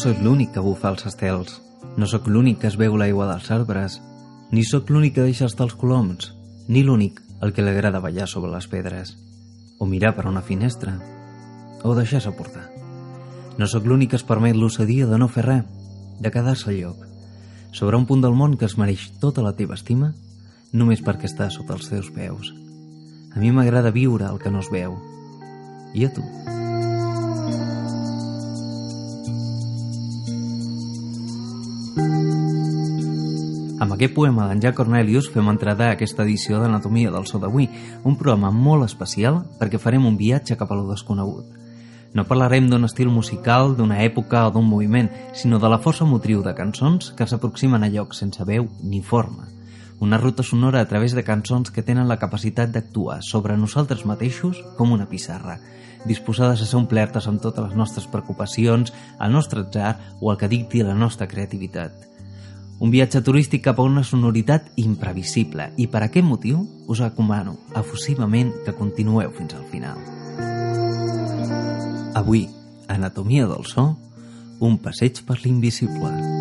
sóc l'únic que bufa els estels. No sóc l'únic que es veu l'aigua dels arbres. Ni sóc l'únic que deixa estar els coloms. Ni l'únic el que li agrada ballar sobre les pedres. O mirar per una finestra. O deixar-se portar. No sóc l'únic que es permet l'ocedia de no fer res, de quedar-se al lloc. Sobre un punt del món que es mereix tota la teva estima, només perquè està sota els teus peus. A mi m'agrada viure el que no es veu. I a tu? Aquest poema d'en Jack Cornelius fem entrada a aquesta edició d'Anatomia del So d'avui, un programa molt especial perquè farem un viatge cap a lo desconegut. No parlarem d'un estil musical, d'una època o d'un moviment, sinó de la força motriu de cançons que s'aproximen a llocs sense veu ni forma. Una ruta sonora a través de cançons que tenen la capacitat d'actuar sobre nosaltres mateixos com una pissarra, disposades a ser omplertes amb totes les nostres preocupacions, el nostre atzar o el que dicti la nostra creativitat. Un viatge turístic cap a una sonoritat imprevisible i per aquest motiu us recomano efusivament que continueu fins al final. Avui, Anatomia del so, un passeig per l'invisible.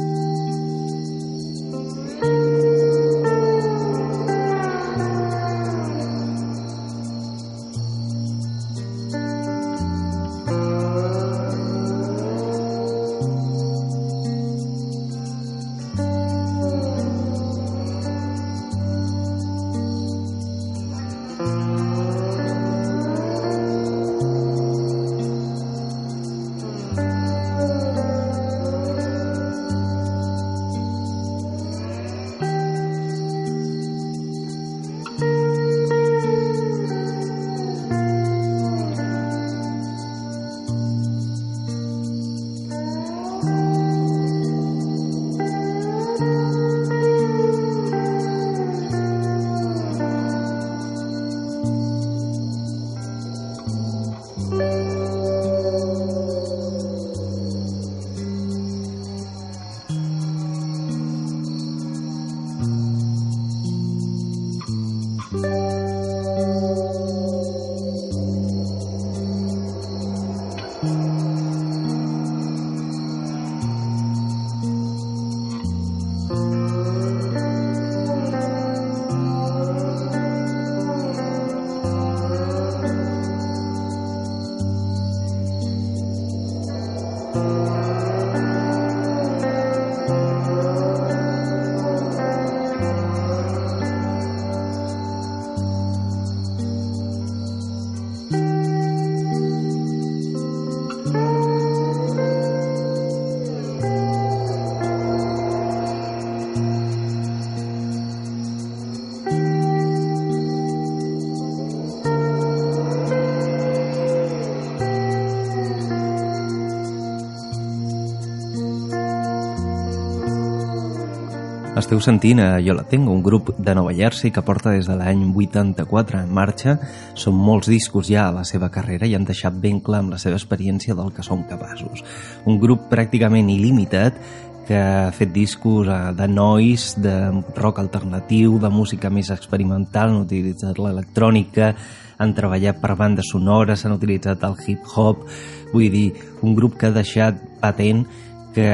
Esteu sentint a Jo la Tengo, un grup de Nova Jersey que porta des de l'any 84 en marxa. Són molts discos ja a la seva carrera i han deixat ben clar amb la seva experiència del que són capaços. Un grup pràcticament il·limitat que ha fet discos eh, de noise, de rock alternatiu, de música més experimental, han utilitzat l'electrònica, han treballat per bandes sonores, han utilitzat el hip-hop, vull dir, un grup que ha deixat patent que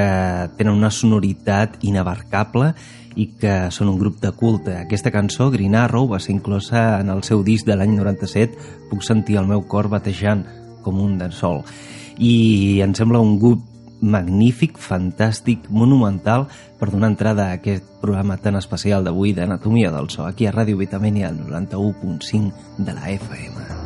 tenen una sonoritat inabarcable i que són un grup de culte. Aquesta cançó, Green Arrow, va ser inclosa en el seu disc de l'any 97, Puc sentir el meu cor batejant com un de sol. I em sembla un grup magnífic, fantàstic, monumental per donar entrada a aquest programa tan especial d'avui d'Anatomia del So, aquí a Ràdio Vitamènia, al 91.5 de la FM.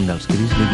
Món dels Grizzly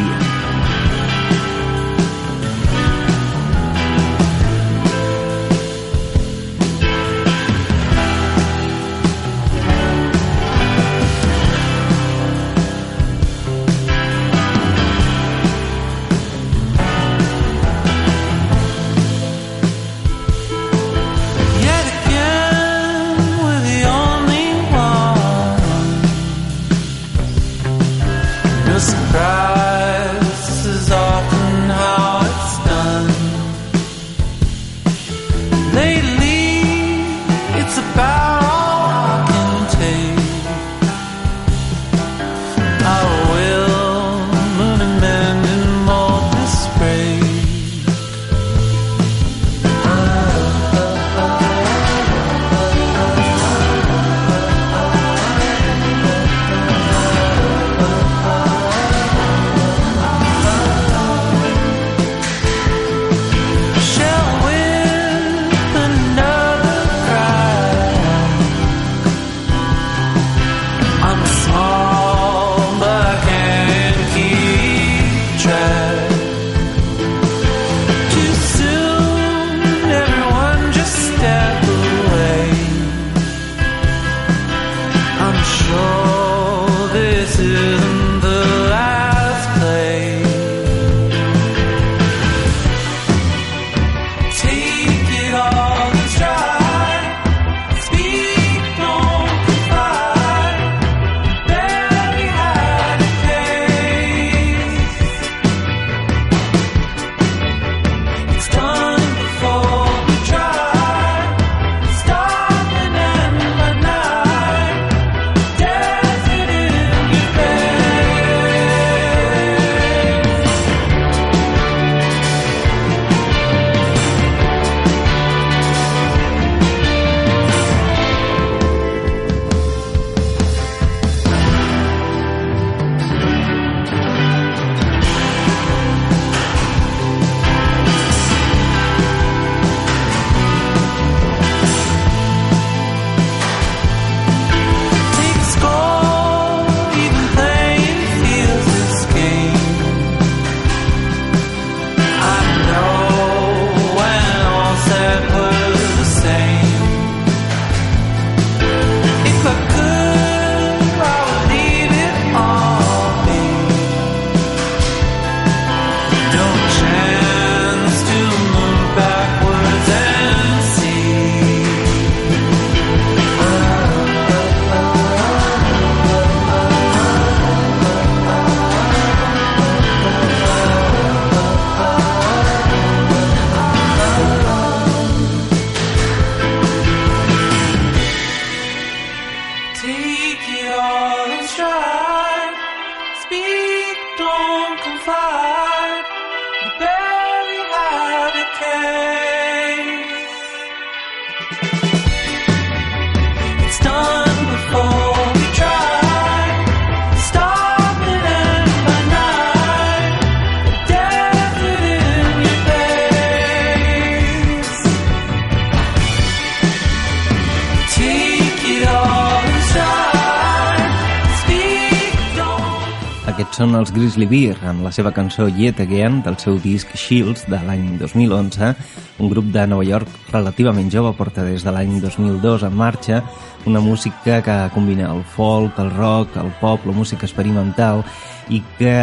els Grizzly Bear amb la seva cançó Yet Again del seu disc Shields de l'any 2011. Un grup de Nova York relativament jove porta des de l'any 2002 en marxa una música que combina el folk, el rock, el pop, la música experimental i que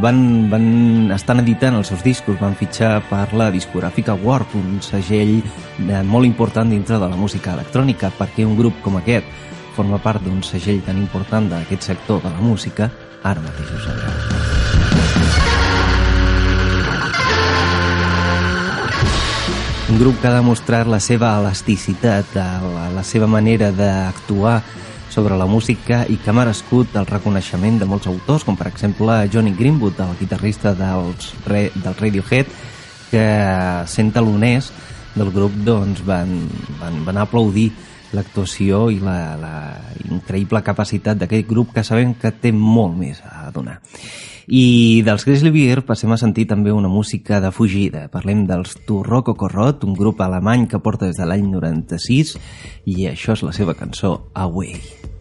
van, van estan editant els seus discos, van fitxar per la discogràfica Warp, un segell de, molt important dintre de la música electrònica, perquè un grup com aquest forma part d'un segell tan important d'aquest sector de la música Ara mateix ho sabreu. Un grup que ha demostrat la seva elasticitat, la, la seva manera d'actuar sobre la música i que ha merescut el reconeixement de molts autors, com per exemple Johnny Greenwood, el guitarrista dels, del Radiohead, que sent taloners del grup doncs, van, van, van aplaudir l'actuació i la, la increïble capacitat d'aquest grup que sabem que té molt més a donar. I dels Grizzly Bear passem a sentir també una música de fugida. Parlem dels Turroco Corrot, un grup alemany que porta des de l'any 96 i això és la seva cançó Away.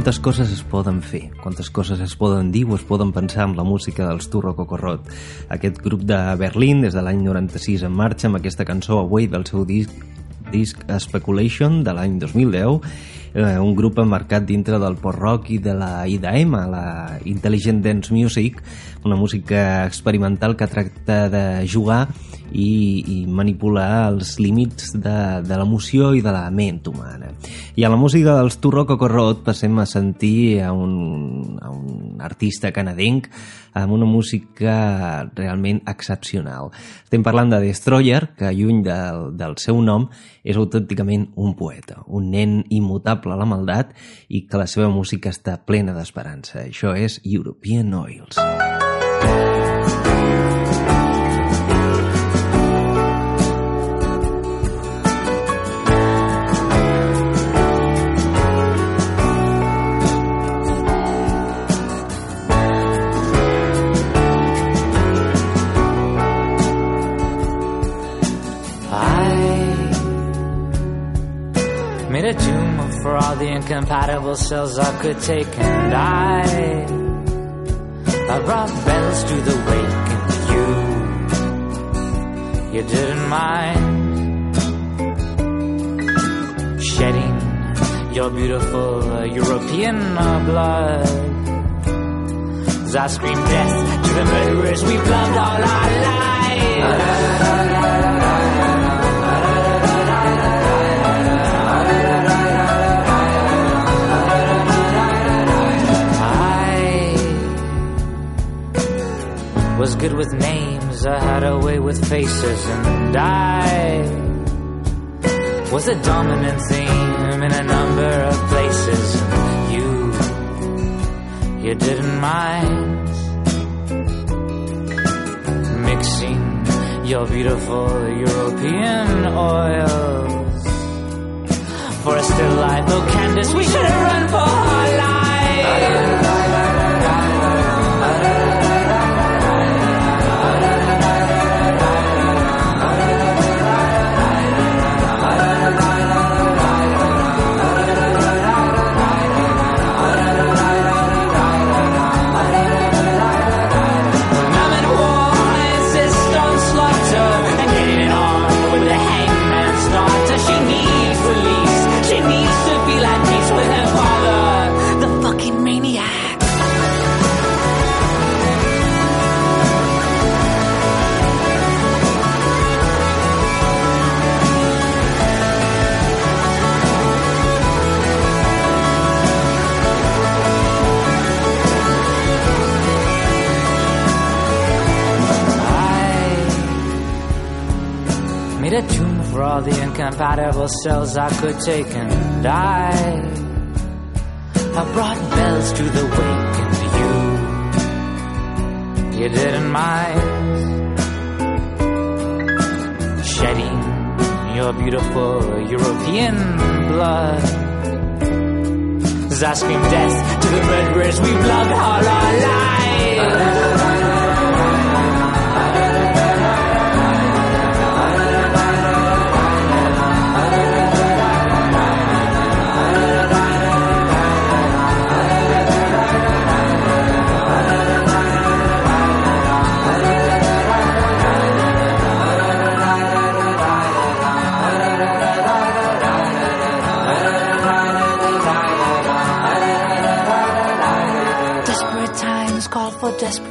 Quantes coses es poden fer, quantes coses es poden dir o es poden pensar amb la música dels Turro Cocorrot. Aquest grup de Berlín, des de l'any 96 en marxa, amb aquesta cançó Away del seu disc disc Speculation de l'any 2010 eh, un grup emmarcat dintre del post-rock i de la IDM, la Intelligent Dance Music, una música experimental que tracta de jugar i, i manipular els límits de, de l'emoció i de la ment humana. I a la música dels Turro Cocorrot passem a sentir a un, a un artista canadenc amb una música realment excepcional. Estem parlant de Destroyer, que lluny del, del seu nom és autènticament un poeta, un nen immutable a la maldat i que la seva música està plena d'esperança. Això és European Oils. Made a all the incompatible cells I could take and I I brought bells to the wake and you. You didn't mind Shedding your beautiful European blood. As I screamed death to the murderers we've loved all our lives was good with names, I had a way with faces, and I was a dominant theme in a number of places. And you, you didn't mind mixing your beautiful European oils for a still life. Oh, Candace, we should have run for our lives. For all the incompatible cells I could take and die. I brought bells to the wake and you. You didn't mind Shedding your beautiful European blood. As I scream death to the murderers we've loved all our lives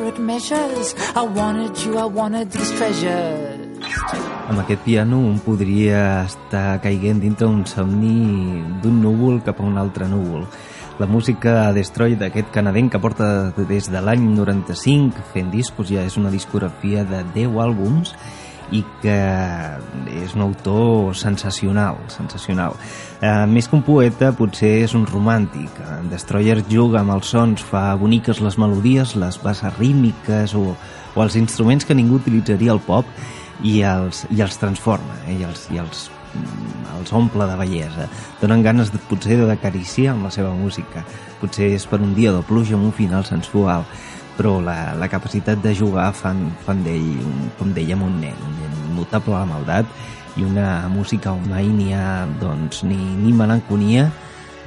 desperate measures. I wanted you, I wanted these treasures. Amb aquest piano un podria estar caiguent dintre un somni d'un núvol cap a un altre núvol. La música Destroy d'aquest canadenc que porta des de l'any 95 fent discos, ja és una discografia de 10 àlbums i que és un autor sensacional, sensacional. Eh, més que un poeta, potser és un romàntic. En Destroyer juga amb els sons, fa boniques les melodies, les bases rítmiques o, o els instruments que ningú utilitzaria al pop i els, i els transforma eh, i, els, i els, mm, els omple de bellesa. Donen ganes de, potser d'acariciar amb la seva música. Potser és per un dia de pluja amb un final sensual però la, la capacitat de jugar fan, fan d'ell, com dèiem, un nen, un nen notable a la maldat i una música on mai n'hi ha doncs, ni, ni melanconia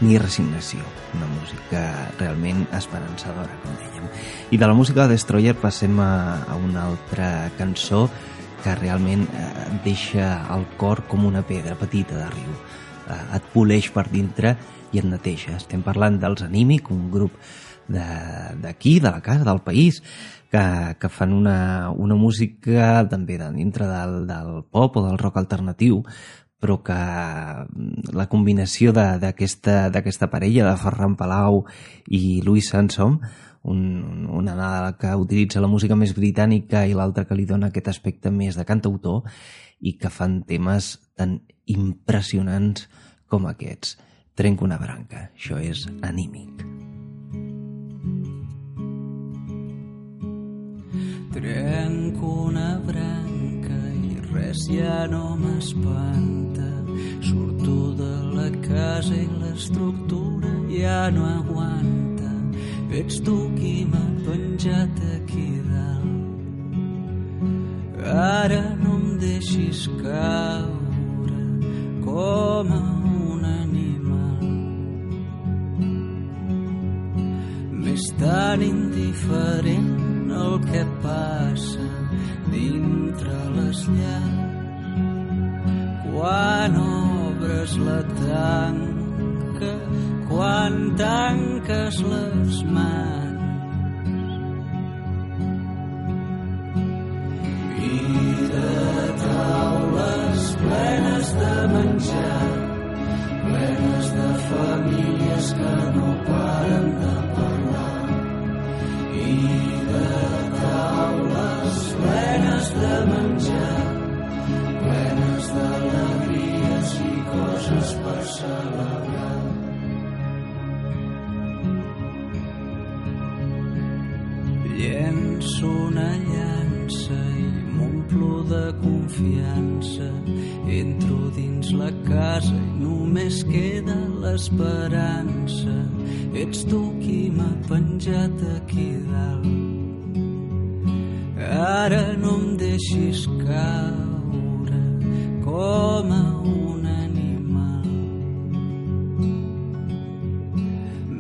ni resignació. Una música realment esperançadora, com dèiem. I de la música de Destroyer passem a, a una altra cançó que realment eh, deixa el cor com una pedra petita de riu. Eh, et poleix per dintre i et neteja. Estem parlant dels Anímic, un grup d'aquí, de, de la casa, del país, que, que fan una, una música també de dintre del, del pop o del rock alternatiu, però que mm, la combinació d'aquesta parella de Ferran Palau i Louis Sansom un, una nada que utilitza la música més britànica i l'altra que li dona aquest aspecte més de cantautor i que fan temes tan impressionants com aquests. Trenco una branca, això és anímic. Trenco una branca i res ja no m'espanta. Surto de la casa i l'estructura ja no aguanta Ets tu qui m'ha penjat aquí dalt. Ara no em deixis caure com a M'és tan indiferent el que passa dintre les llars. Quan obres la tanca quan tanques les mans. M'omplo de confiança. Entro dins la casa i només queda l'esperança. Ets tu qui m'ha penjat aquí dalt. Ara no em deixis caure com a un animal.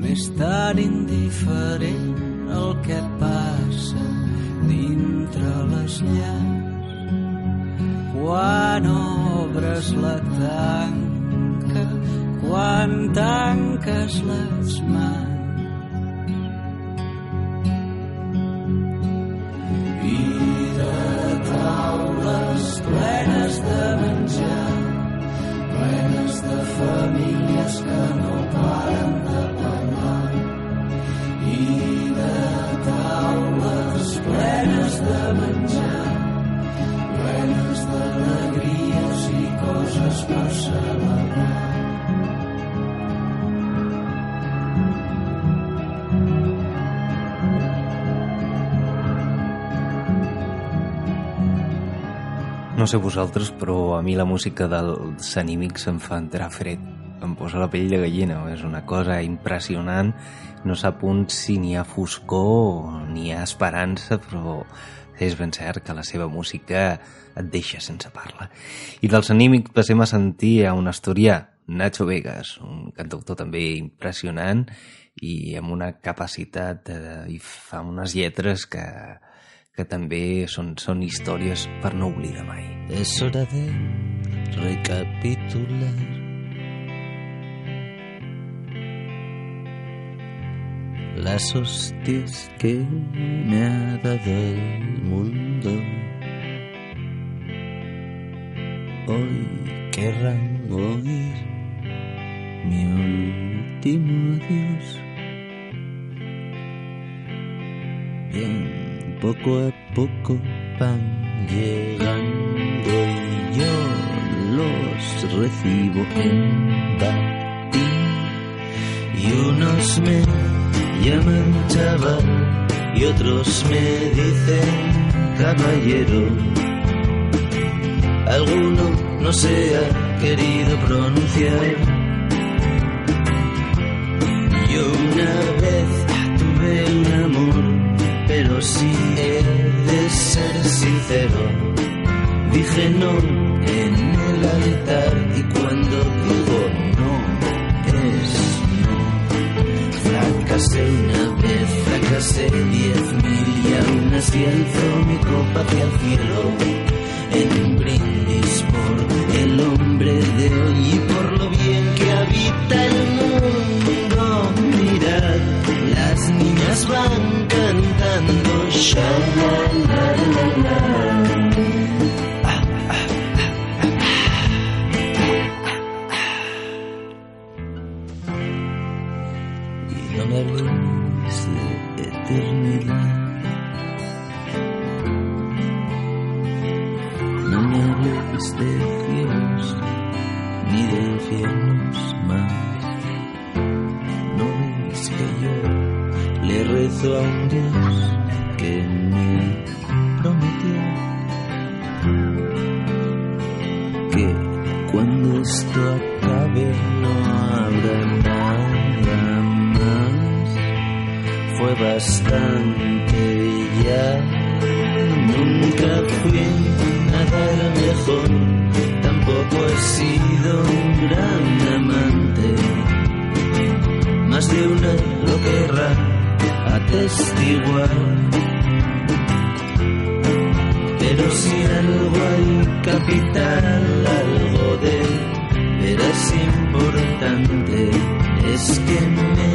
M'és tan indiferent el que passa dintre les llars. Quan obres la tanca, quan tanques les mans. No sé vosaltres, però a mi la música dels anímics em fa entrar fred. Em posa la pell de gallina. És una cosa impressionant no sap un si n'hi ha foscor ni hi ha esperança, però és ben cert que la seva música et deixa sense parla. I dels anímics passem a sentir a un asturià, Nacho Vegas, un cantautor també impressionant i amb una capacitat eh, i fa unes lletres que, que també són, són històries per no oblidar mai. És hora de recapitular las hostias que me ha dado el mundo. Hoy querrán oír mi último adiós. Bien, poco a poco van llegando y yo los recibo en batín y unos me llaman chaval y otros me dicen caballero. Alguno no se ha querido pronunciar. No en el altar y cuando digo no es Fracasé una vez, fracasé diez mil y aún así alzo mi copa hacia el en un brindis por el hombre de hoy y por lo bien que habita el mundo. Mirad, las niñas van cantando. Sha la la la cuando esto acabe no habrá nada más. Fue bastante ya. Nunca fui nada mejor, tampoco he sido un gran amante. Más de una lo querrá atestiguar. Pero si algo hay capital, algo de veras importante, es que me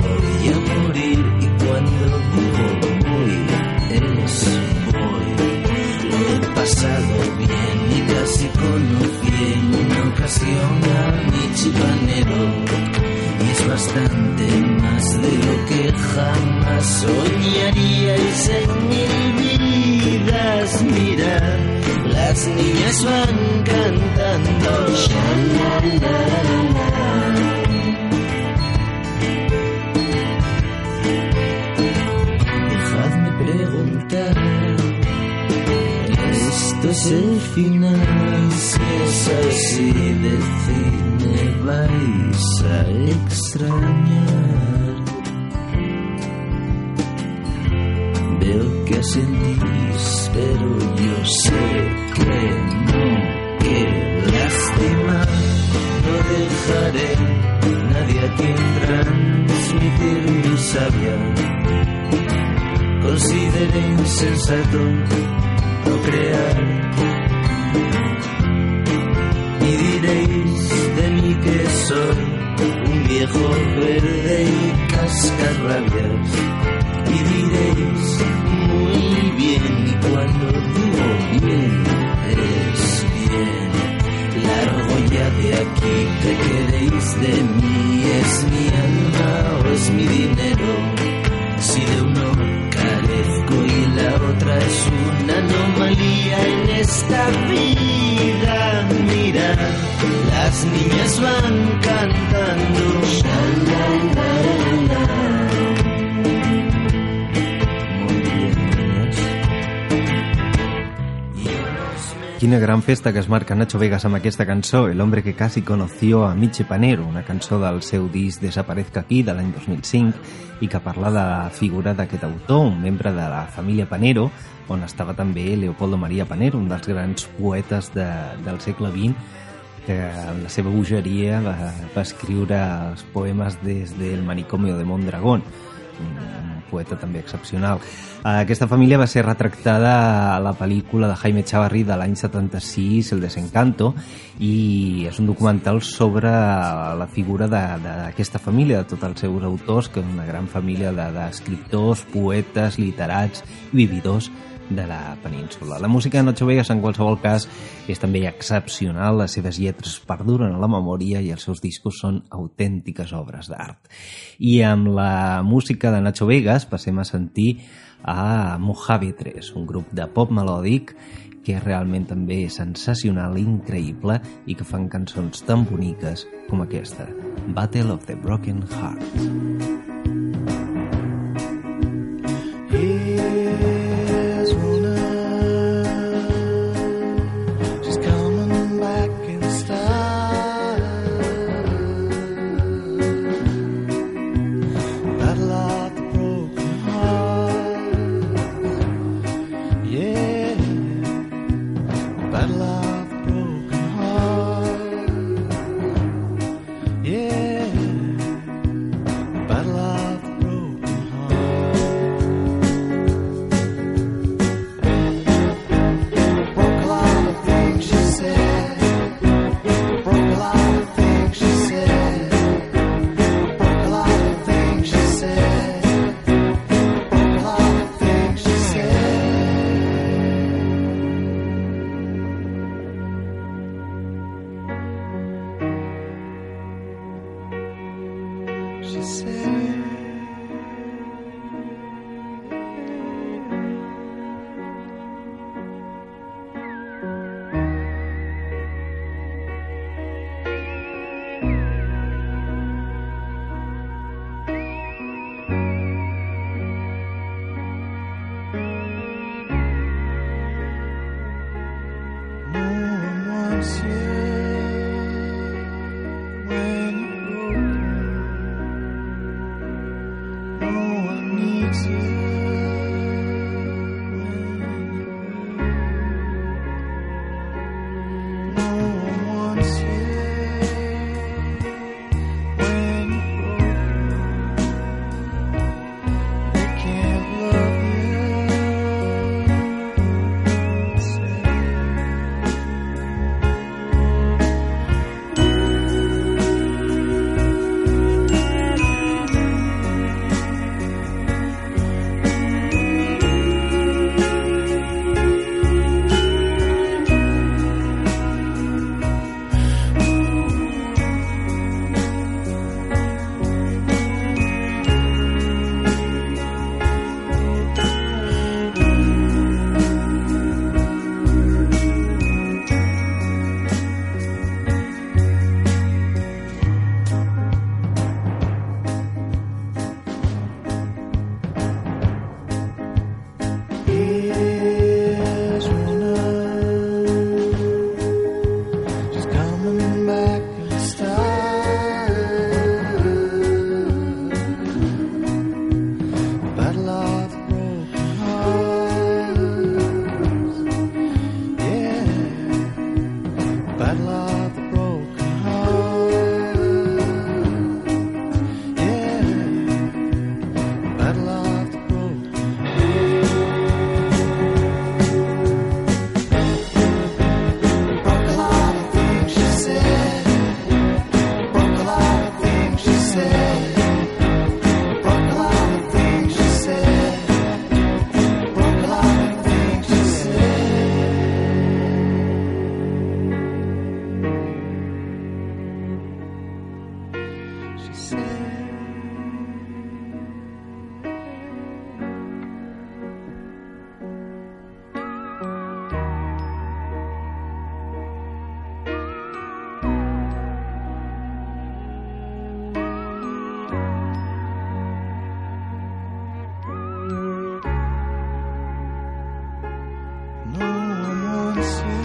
podía morir y cuando digo voy, es voy. Lo he pasado bien y casi conocí en una ocasión a mi chipanero. Y es bastante más de lo que jamás soñaríais en mil vidas. Mirad, las niñas van cantando. La. Dejadme preguntar. Esto es el final. Si es así, decidme, vais a extrañar. Veo que asentís, pero yo sé insensato no crear. Y diréis de mí que soy un viejo verde y cascarrabias. Y diréis muy bien, y cuando digo bien, es bien. Largo ya de aquí, ¿qué queréis de mí? ¿Es mi alma o es mi dinero? Es una anomalía en esta vida, mira, las niñas van cantando. Quina gran festa que es marca Nacho Vegas amb aquesta cançó, El hombre que casi conoció a Miche Panero, una cançó del seu disc Desaparezca aquí, de l'any 2005, i que parla de la figura d'aquest autor, un membre de la família Panero, on estava també Leopoldo María Panero, un dels grans poetes de, del segle XX, que amb la seva bogeria va, va escriure els poemes des del manicomio de Mondragón, poeta també excepcional. Aquesta família va ser retractada a la pel·lícula de Jaime Chavarri de l'any 76, El desencanto, i és un documental sobre la figura d'aquesta família, de tots els seus autors, que és una gran família d'escriptors, de, poetes, literats i vividors de la península. La música de Nacho Vegas, en qualsevol cas, és també excepcional. Les seves lletres perduren a la memòria i els seus discos són autèntiques obres d'art. I amb la música de Nacho Vegas passem a sentir a Mojave 3, un grup de pop melòdic que és realment també sensacional, increïble i que fan cançons tan boniques com aquesta, Battle of the Broken Heart. see.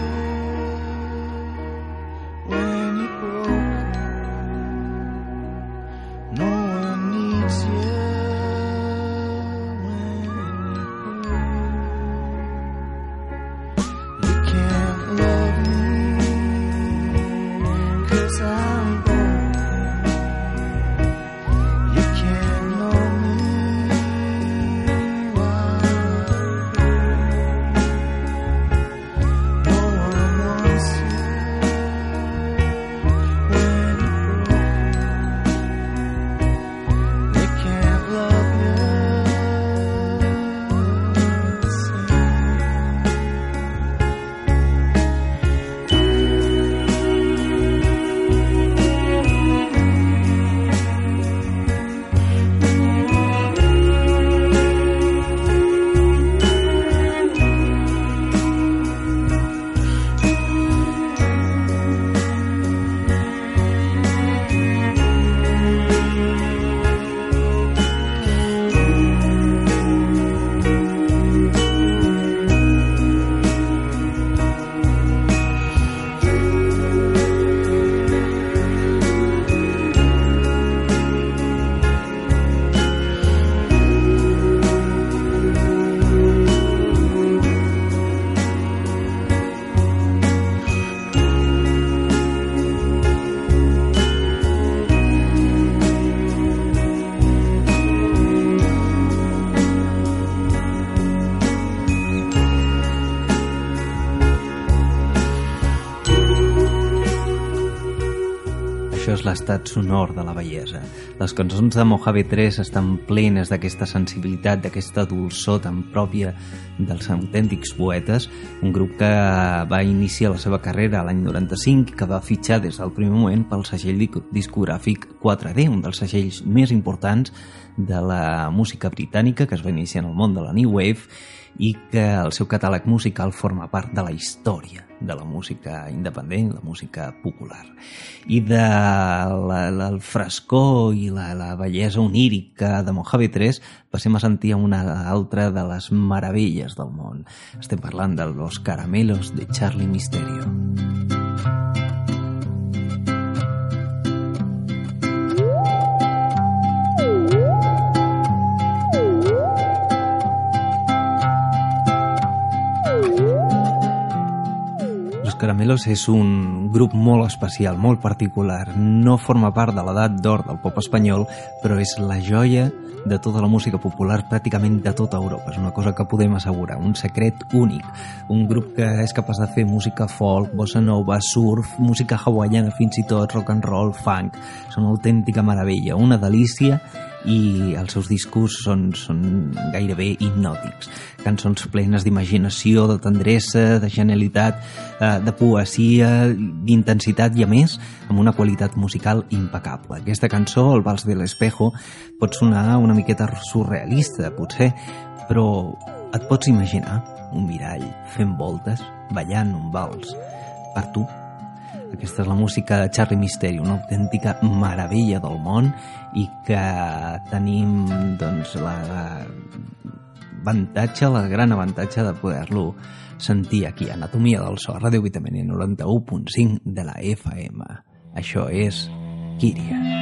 L'estat sonor de la bellesa. Les cançons de Mojave 3 estan plenes d'aquesta sensibilitat, d'aquesta dolçor tan pròpia dels autèntics poetes, un grup que va iniciar la seva carrera l'any 95 i que va fitxar des del primer moment pel segell discogràfic 4D, un dels segells més importants de la música britànica que es va iniciar en el món de la New Wave i que el seu catàleg musical forma part de la història de la música independent, la música popular. I de la, la, el frescor i la, la bellesa onírica de Mojave 3 passem a sentir una altra de les meravelles del món. Estem parlant de Los Caramelos de Charlie Misterio. Thank Caramelos és un grup molt especial, molt particular. No forma part de l'edat d'or del pop espanyol, però és la joia de tota la música popular pràcticament de tota Europa. És una cosa que podem assegurar, un secret únic. Un grup que és capaç de fer música folk, bossa nova, surf, música hawaiana, fins i tot rock and roll, funk. Són una autèntica meravella, una delícia i els seus discos són, són gairebé hipnòtics. Cançons plenes d'imaginació, de tendresa, de genialitat, eh, de poesia, d'intensitat i, a més, amb una qualitat musical impecable. Aquesta cançó, El vals de l'espejo, pot sonar una miqueta surrealista, potser, però et pots imaginar un mirall fent voltes, ballant un vals per tu aquesta és la música de Charlie Misteri, una autèntica meravella del món i que tenim doncs, la avantatge, la gran avantatge de poder-lo sentir aquí, Anatomia del so, Ràdio Vitamina 91.5 de la FM. Això és Kíria.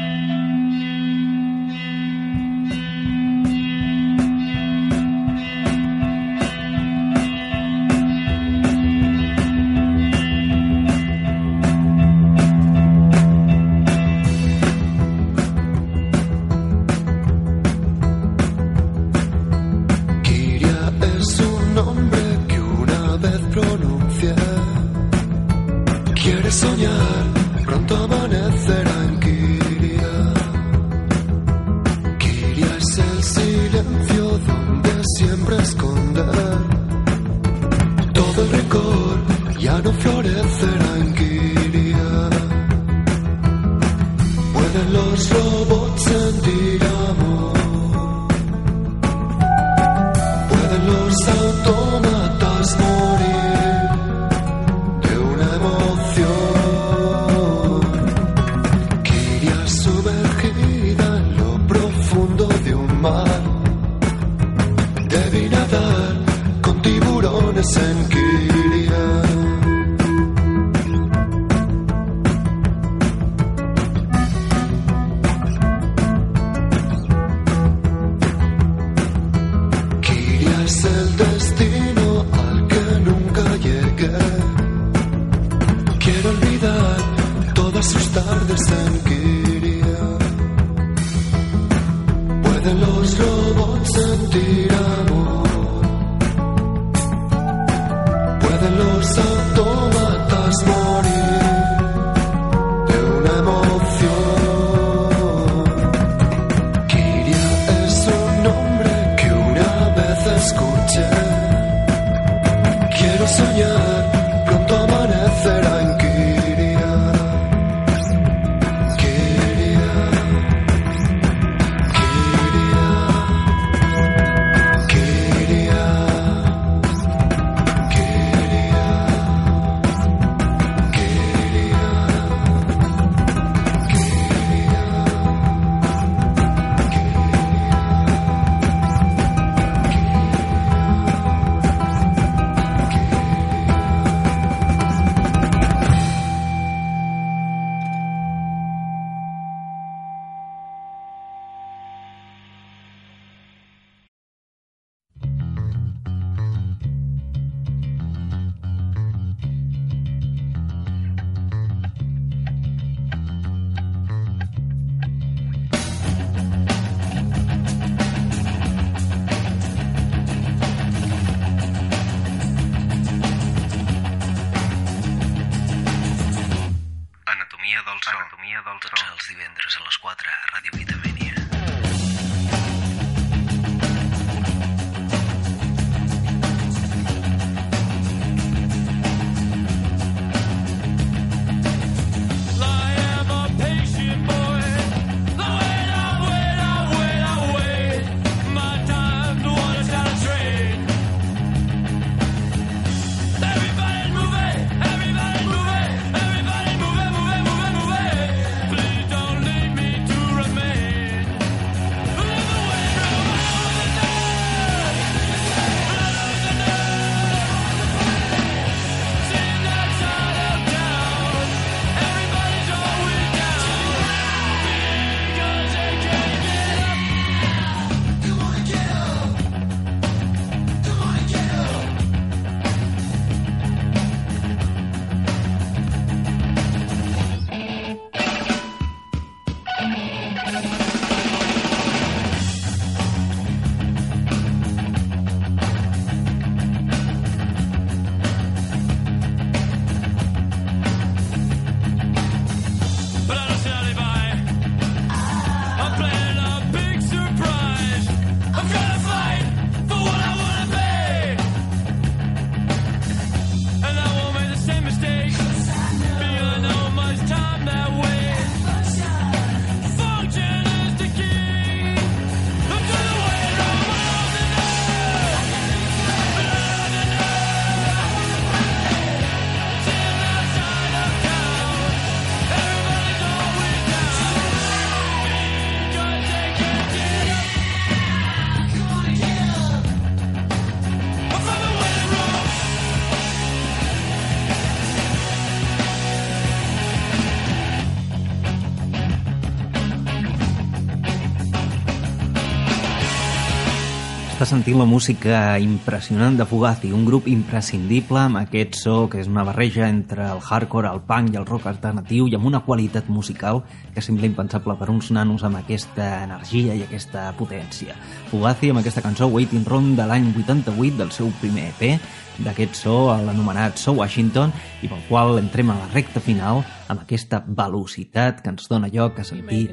Sentint la música impressionant de Fugazi, un grup imprescindible amb aquest so que és una barreja entre el hardcore, el punk i el rock alternatiu i amb una qualitat musical que sembla impensable per uns nanos amb aquesta energia i aquesta potència. Fugazi amb aquesta cançó Waiting Room de l'any 88 del seu primer EP, d'aquest so, l'anomenat So Washington, i pel qual entrem a la recta final amb aquesta velocitat que ens dona lloc a sentir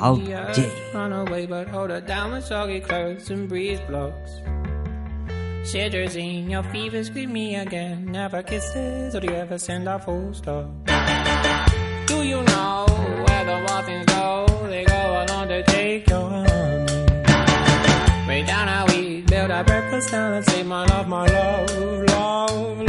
Alt J. Shivers in your fever, scream me again. Never kisses, or do you ever send a full stop? Do you know where the waffles go? They go along to take your honey. Way down how we build our breakfast down and say, my love, my love, love.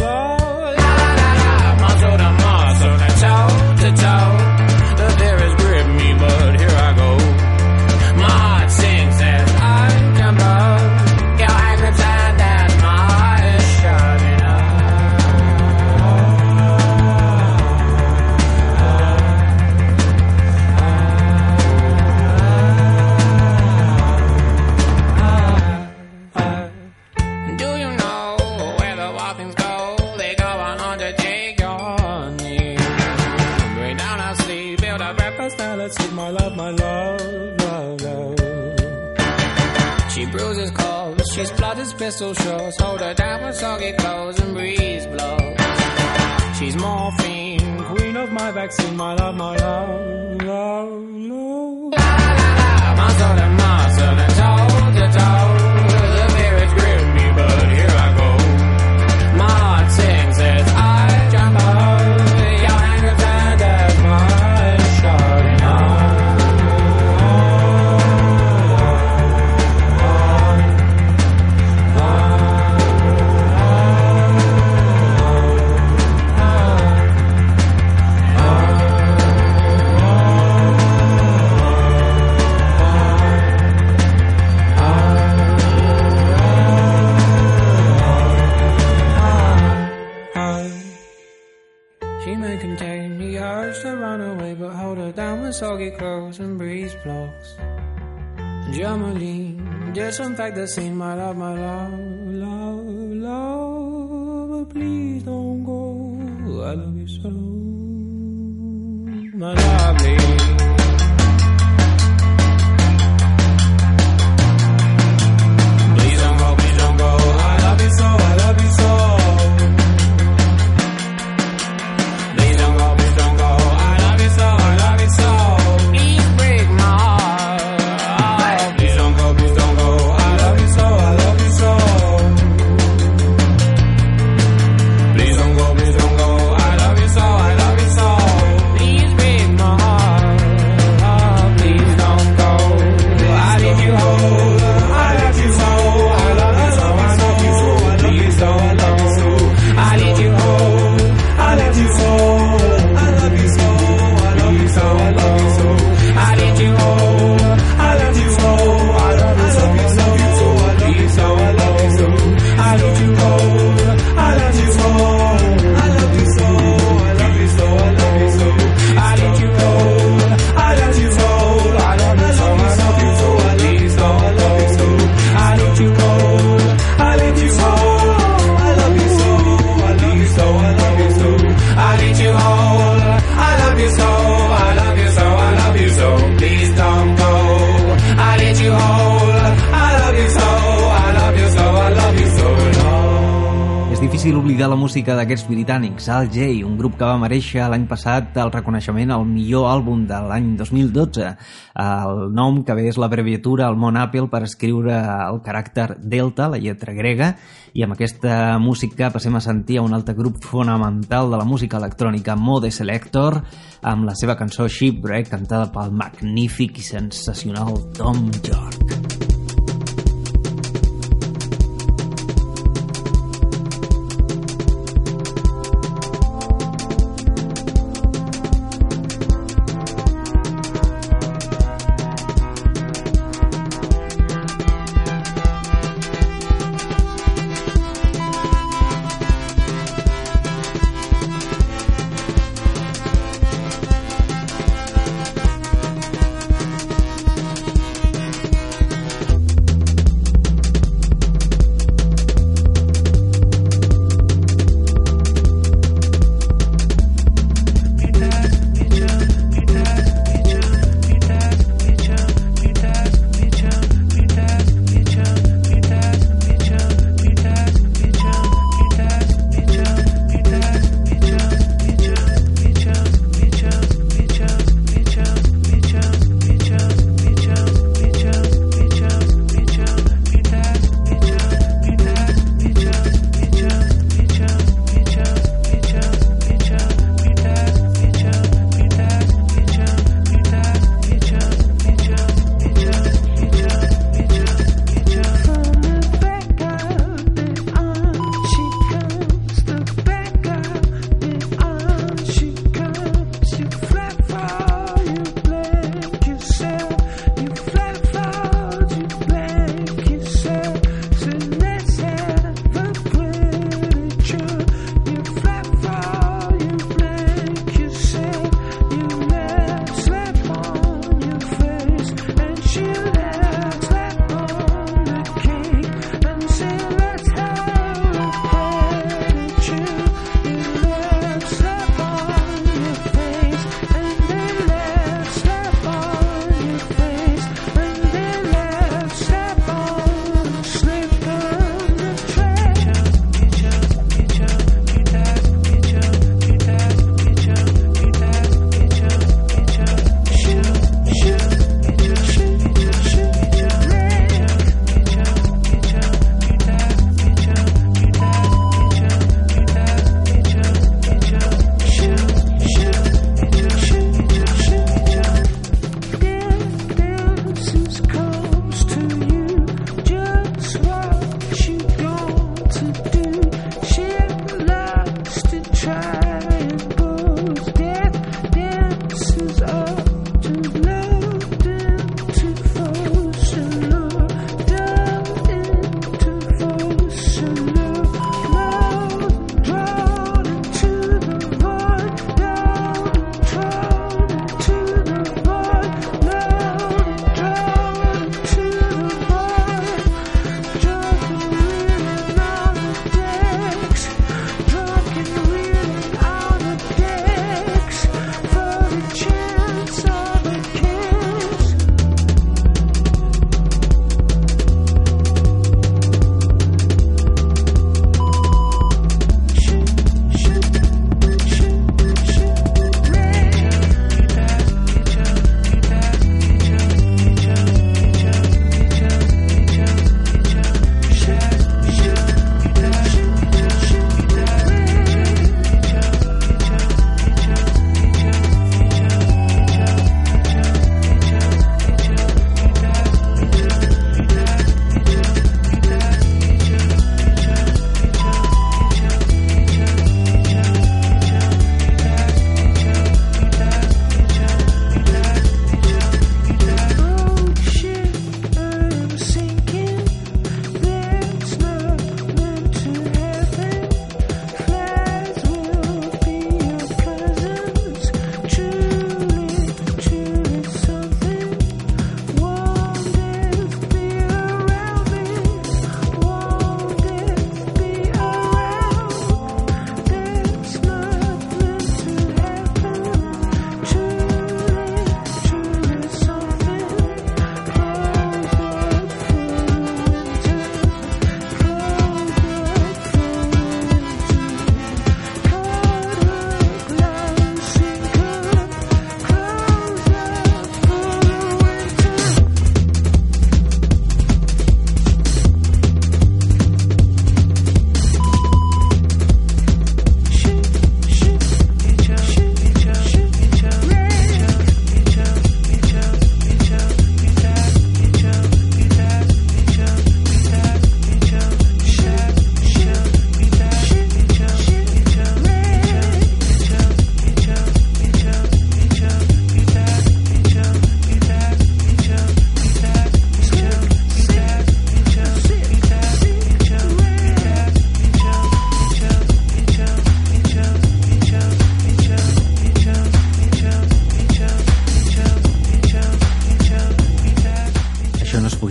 Pistol shots. Hold her down with soggy clothes and breeze blows. She's morphine, queen of my vaccine, my love, my love, love, love. She may contain the urge to run away, but hold her down with soggy clothes and breeze blocks. Jamaline, disinfect the scene, my love, my love, love, love. But please don't go. I love you so, my lovely. Please don't go, please don't go. I love you so, I love you so. Música d'aquests britànics, Al J, un grup que va mereixer l'any passat el reconeixement al millor àlbum de l'any 2012. El nom que ve és l'abreviatura al món Apple per escriure el caràcter Delta, la lletra grega, i amb aquesta música passem a sentir a un altre grup fonamental de la música electrònica, Mode Selector, amb la seva cançó Shipwreck, cantada pel magnífic i sensacional Tom York.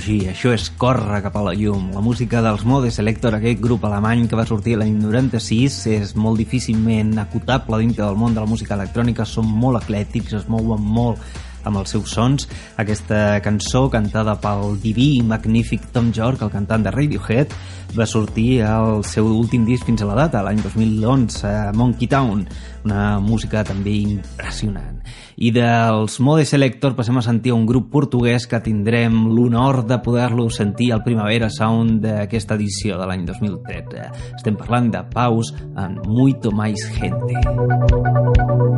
Això és córrer cap a la llum. La música dels Mode Selector, aquest grup alemany que va sortir l'any 96, és molt difícilment acotable dintre del món de la música electrònica, són molt eclètics, es mouen molt amb els seus sons. Aquesta cançó, cantada pel diví i magnífic Tom York, el cantant de Radiohead, va sortir al seu últim disc fins a la data, l'any 2011, Monkey Town, una música també impressionant. I dels Mode Selector passem a sentir un grup portuguès que tindrem l'honor de poder-lo sentir al Primavera Sound d'aquesta edició de l'any 2013. Estem parlant de Paus en Muito Mais Gente.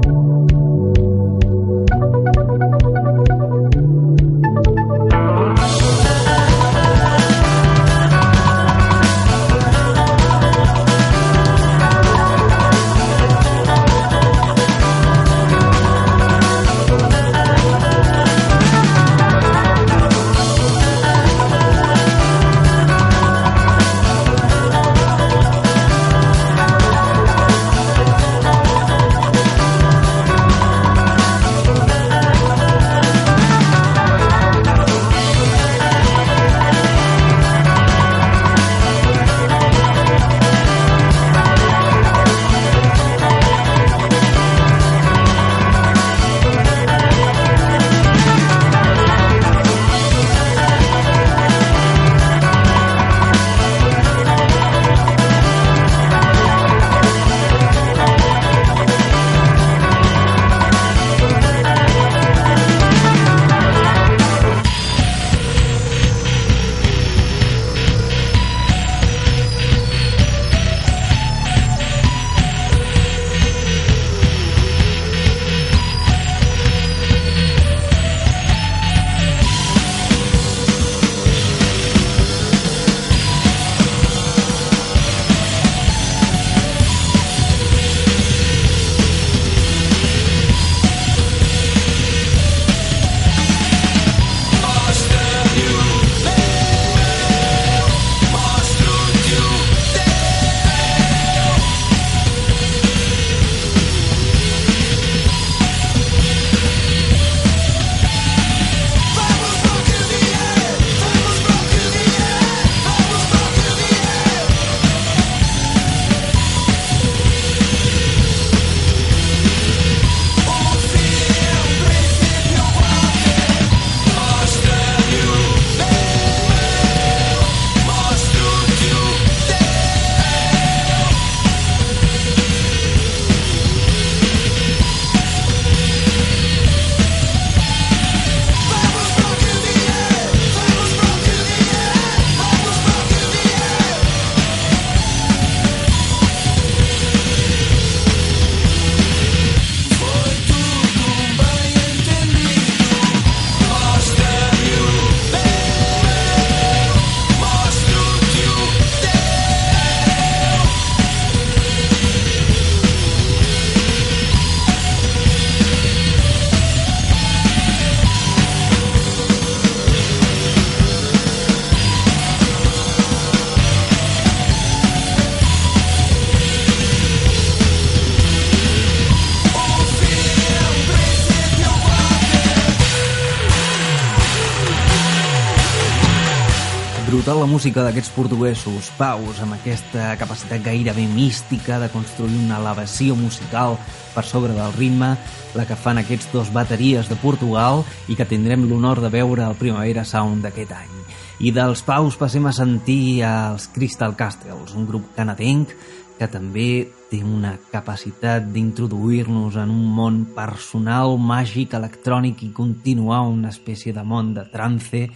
Brutal la música d'aquests portuguesos, paus, amb aquesta capacitat gairebé mística de construir una elevació musical per sobre del ritme, la que fan aquests dos bateries de Portugal i que tindrem l'honor de veure al Primavera Sound d'aquest any. I dels paus passem a sentir els Crystal Castles, un grup canadenc que també té una capacitat d'introduir-nos en un món personal, màgic, electrònic i continuar una espècie de món de trance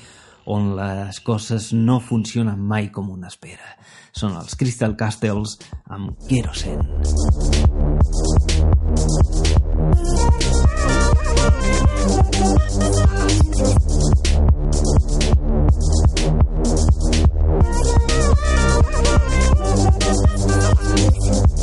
on les coses no funcionen mai com una espera. Són els Crystal Castles amb Kerosene. Enthusiasm, they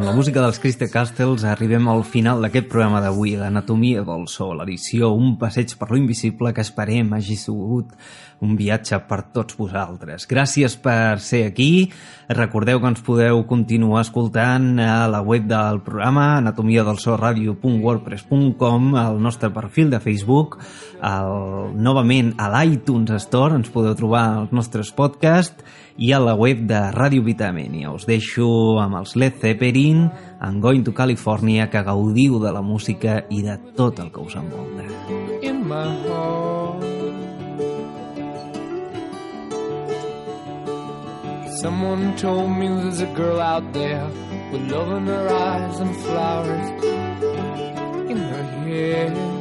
música dels Crystal Castles arribem al final d'aquest programa d'avui, l'Anatomia del So, l'edició Un passeig per lo invisible que esperem hagi sigut un viatge per tots vosaltres. Gràcies per ser aquí. Recordeu que ens podeu continuar escoltant a la web del programa anatomiadelsoradio.wordpress.com al nostre perfil de Facebook el, novament a l'iTunes Store ens podeu trobar els nostres podcasts i a la web de Ràdio Vitamènia. Us deixo amb els Led Zeppelin, en Going to California, que gaudiu de la música i de tot el que us envolta. in my heart. Someone told me there's a girl out there with love in her eyes and flowers in her hair.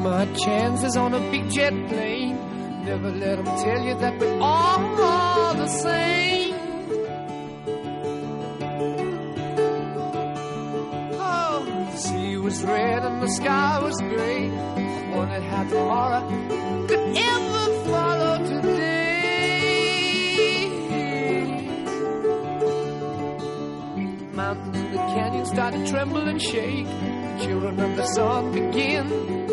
My chances on a big jet plane. Never let them tell you that we're all the same. Oh, the sea was red and the sky was gray. I wondered how tomorrow could ever follow today. Mountains and the canyons started to tremble and shake. The children of the sun begin